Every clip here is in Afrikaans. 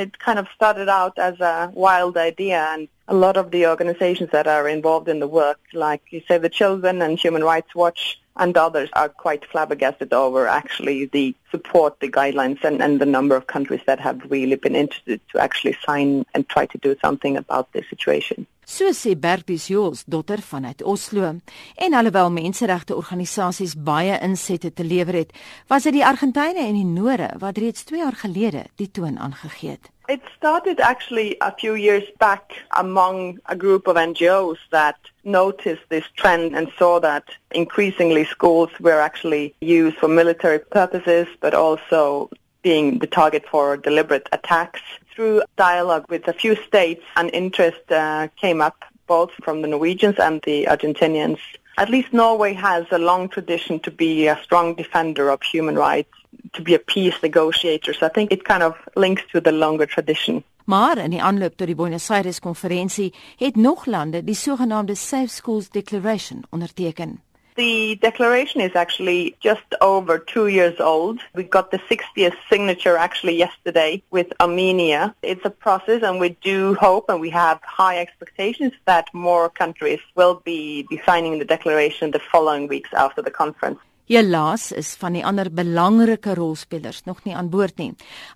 It kind of started out as a wild idea and a lot of the organizations that are involved in the work, like you say, the Children and Human Rights Watch and others are quite flabbergasted over actually the support, the guidelines and, and the number of countries that have really been interested to actually sign and try to do something about this situation. So sê Bertus Joos, dotter vanuit Oslo. En alhoewel menseregte organisasies baie insette te lewer het, was dit die Argentynë en die Noore wat reeds 2 jaar gelede die toon aangegee het. It started actually a few years back among a group of NGOs that noticed this trend and saw that increasingly schools were actually used for military purposes, but also being the target for deliberate attacks. Through dialogue with a few states, an interest uh, came up both from the Norwegians and the Argentinians. At least Norway has a long tradition to be a strong defender of human rights to be a peace negotiator. So I think it kind of links to the longer tradition. Maar in die aanloop tot die Buenos Aires konferensie het nog lande die sogenaamde Safe Schools Declaration onderteken. The declaration is actually just over two years old. We got the 60th signature actually yesterday with Armenia. It's a process and we do hope and we have high expectations that more countries will be signing the declaration the following weeks after the conference. Helaas is van die ander belangrike rolspelers nog nie aan boord nie.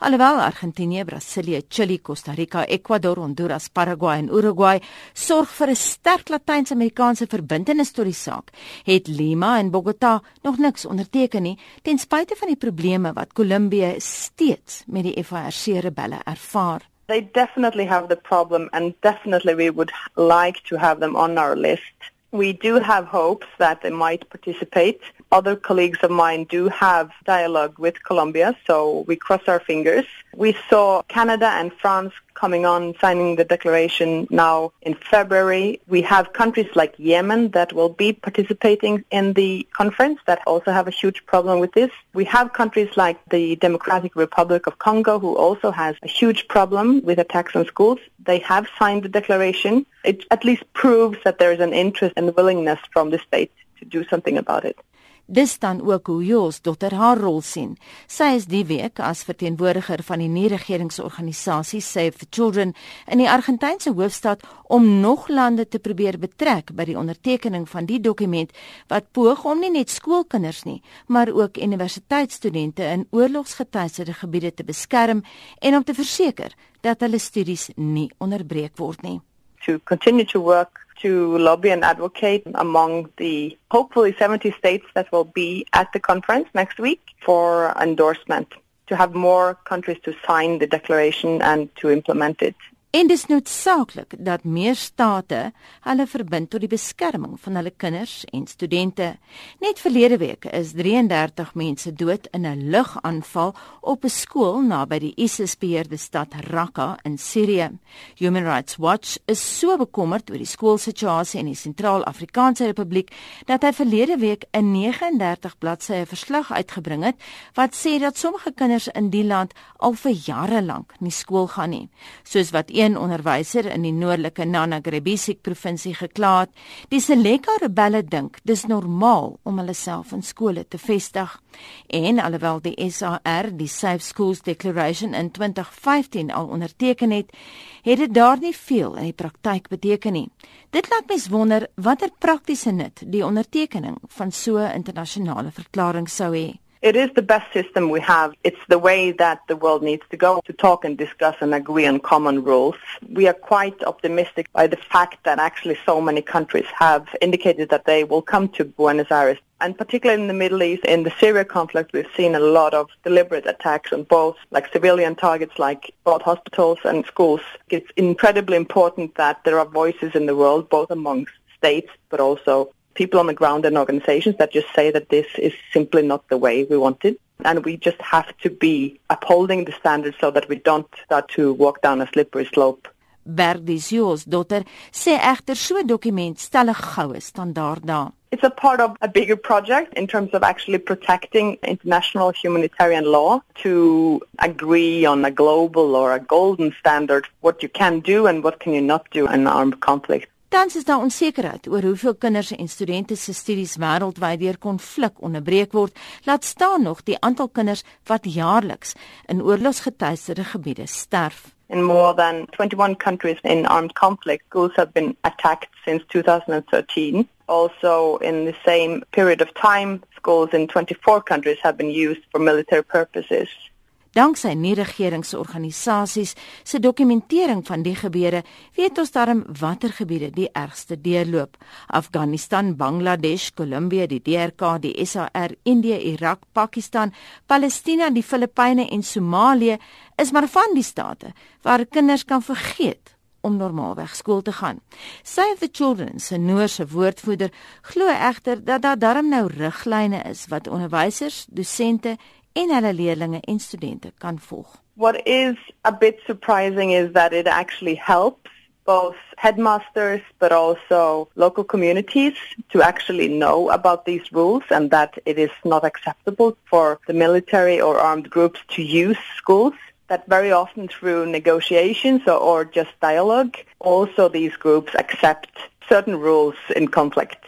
Alhoewel Argentinië, Brasilië, Chili, Costa Rica, Ecuador, Honduras, Paraguay en Uruguay sorg vir 'n sterk Latyns-Amerikaanse verbintenis tot die saak, het Lima en Bogota nog niks onderteken nie, ten spyte van die probleme wat Kolumbie steeds met die FARC rebelle ervaar. They definitely have the problem and definitely we would like to have them on our list. We do have hopes that they might participate. Other colleagues of mine do have dialogue with Colombia, so we cross our fingers. We saw Canada and France coming on signing the declaration now in February. We have countries like Yemen that will be participating in the conference that also have a huge problem with this. We have countries like the Democratic Republic of Congo who also has a huge problem with attacks on schools. They have signed the declaration. It at least proves that there is an interest and willingness from the state to do something about it. Dis dan ook hoe Jos dogter haar rol sien. Sy is die week as verteenwoordiger van die nie-regeringsorganisasie Save the Children in die Argentynse hoofstad om nog lande te probeer betrek by die ondertekening van die dokument wat poog om nie net skoolkinders nie, maar ook universiteitsstudente in oorlogsgetuieerde gebiede te beskerm en om te verseker dat hulle studies nie onderbreek word nie. To continue to work to lobby and advocate among the hopefully 70 states that will be at the conference next week for endorsement to have more countries to sign the declaration and to implement it En dis noodsaaklik dat meer state hulle verbind tot die beskerming van hulle kinders en studente. Net verlede week is 33 mense dood in 'n lugaanval op 'n skool naby die ISIS-beheerde stad Raqqa in Sirië. Human Rights Watch is so bekommerd oor die skoolsituasie in die Sentraal-Afrikaanse Republiek dat hy verlede week 'n 39 bladsye verslag uitgebring het wat sê dat sommige kinders in die land al vir jare lank nie skool gaan nie, soos wat onderwyser in die noordelike Nana-Grebisik provinsie gekla het. Die Seleka rebelle dink dis normaal om hulle self in skole te vestig. En alhoewel die SAR die Safe Schools Declaration in 2015 al onderteken het, het dit daar nie veel in die praktyk beteken nie. Dit laat mens wonder watter praktiese nut die ondertekening van so 'n internasionale verklaring sou hê. It is the best system we have. It's the way that the world needs to go to talk and discuss and agree on common rules. We are quite optimistic by the fact that actually so many countries have indicated that they will come to Buenos Aires. And particularly in the Middle East, in the Syria conflict, we've seen a lot of deliberate attacks on both like civilian targets like both hospitals and schools. It's incredibly important that there are voices in the world, both amongst states, but also people on the ground and organizations that just say that this is simply not the way we want it. And we just have to be upholding the standards so that we don't start to walk down a slippery slope. Berdisios dotter sê egter so 'n dokument stel 'n goue standaard daar. It's a part of a bigger project in terms of actually protecting international humanitarian law to agree on a global or a golden standard what you can do and what can you not do in armed conflict. Tans is daar onsekerheid oor hoeveel kinders en studente se studies wêreldwyd deur konflik onderbreek word, laat staan nog die aantal kinders wat jaarliks in oorlogsgetuieerde gebiede sterf. In more than 21 countries in armed conflict, schools have been attacked since 2013. Also, in the same period of time, schools in 24 countries have been used for military purposes. Danksy nie regeringsorganisasies se dokumentering van die gebeure, weet ons darm watter gebiede die ergste deurloop. Afghanistan, Bangladesh, Kolumbie, die DRK, die SAR, Indië, Irak, Pakistan, Palestina, die Filippyne en Somalië is maar van die state waar kinders kan vergeet om normaalweg skool te gaan. Save the Children se Noorse woordvoerder glo egter dat daar darm nou riglyne is wat onderwysers, dosente en hulle en studente kan volg. What is a bit surprising is that it actually helps both headmasters but also local communities to actually know about these rules and that it is not acceptable for the military or armed groups to use schools that very often through negotiations or, or just dialogue also these groups accept certain rules in conflict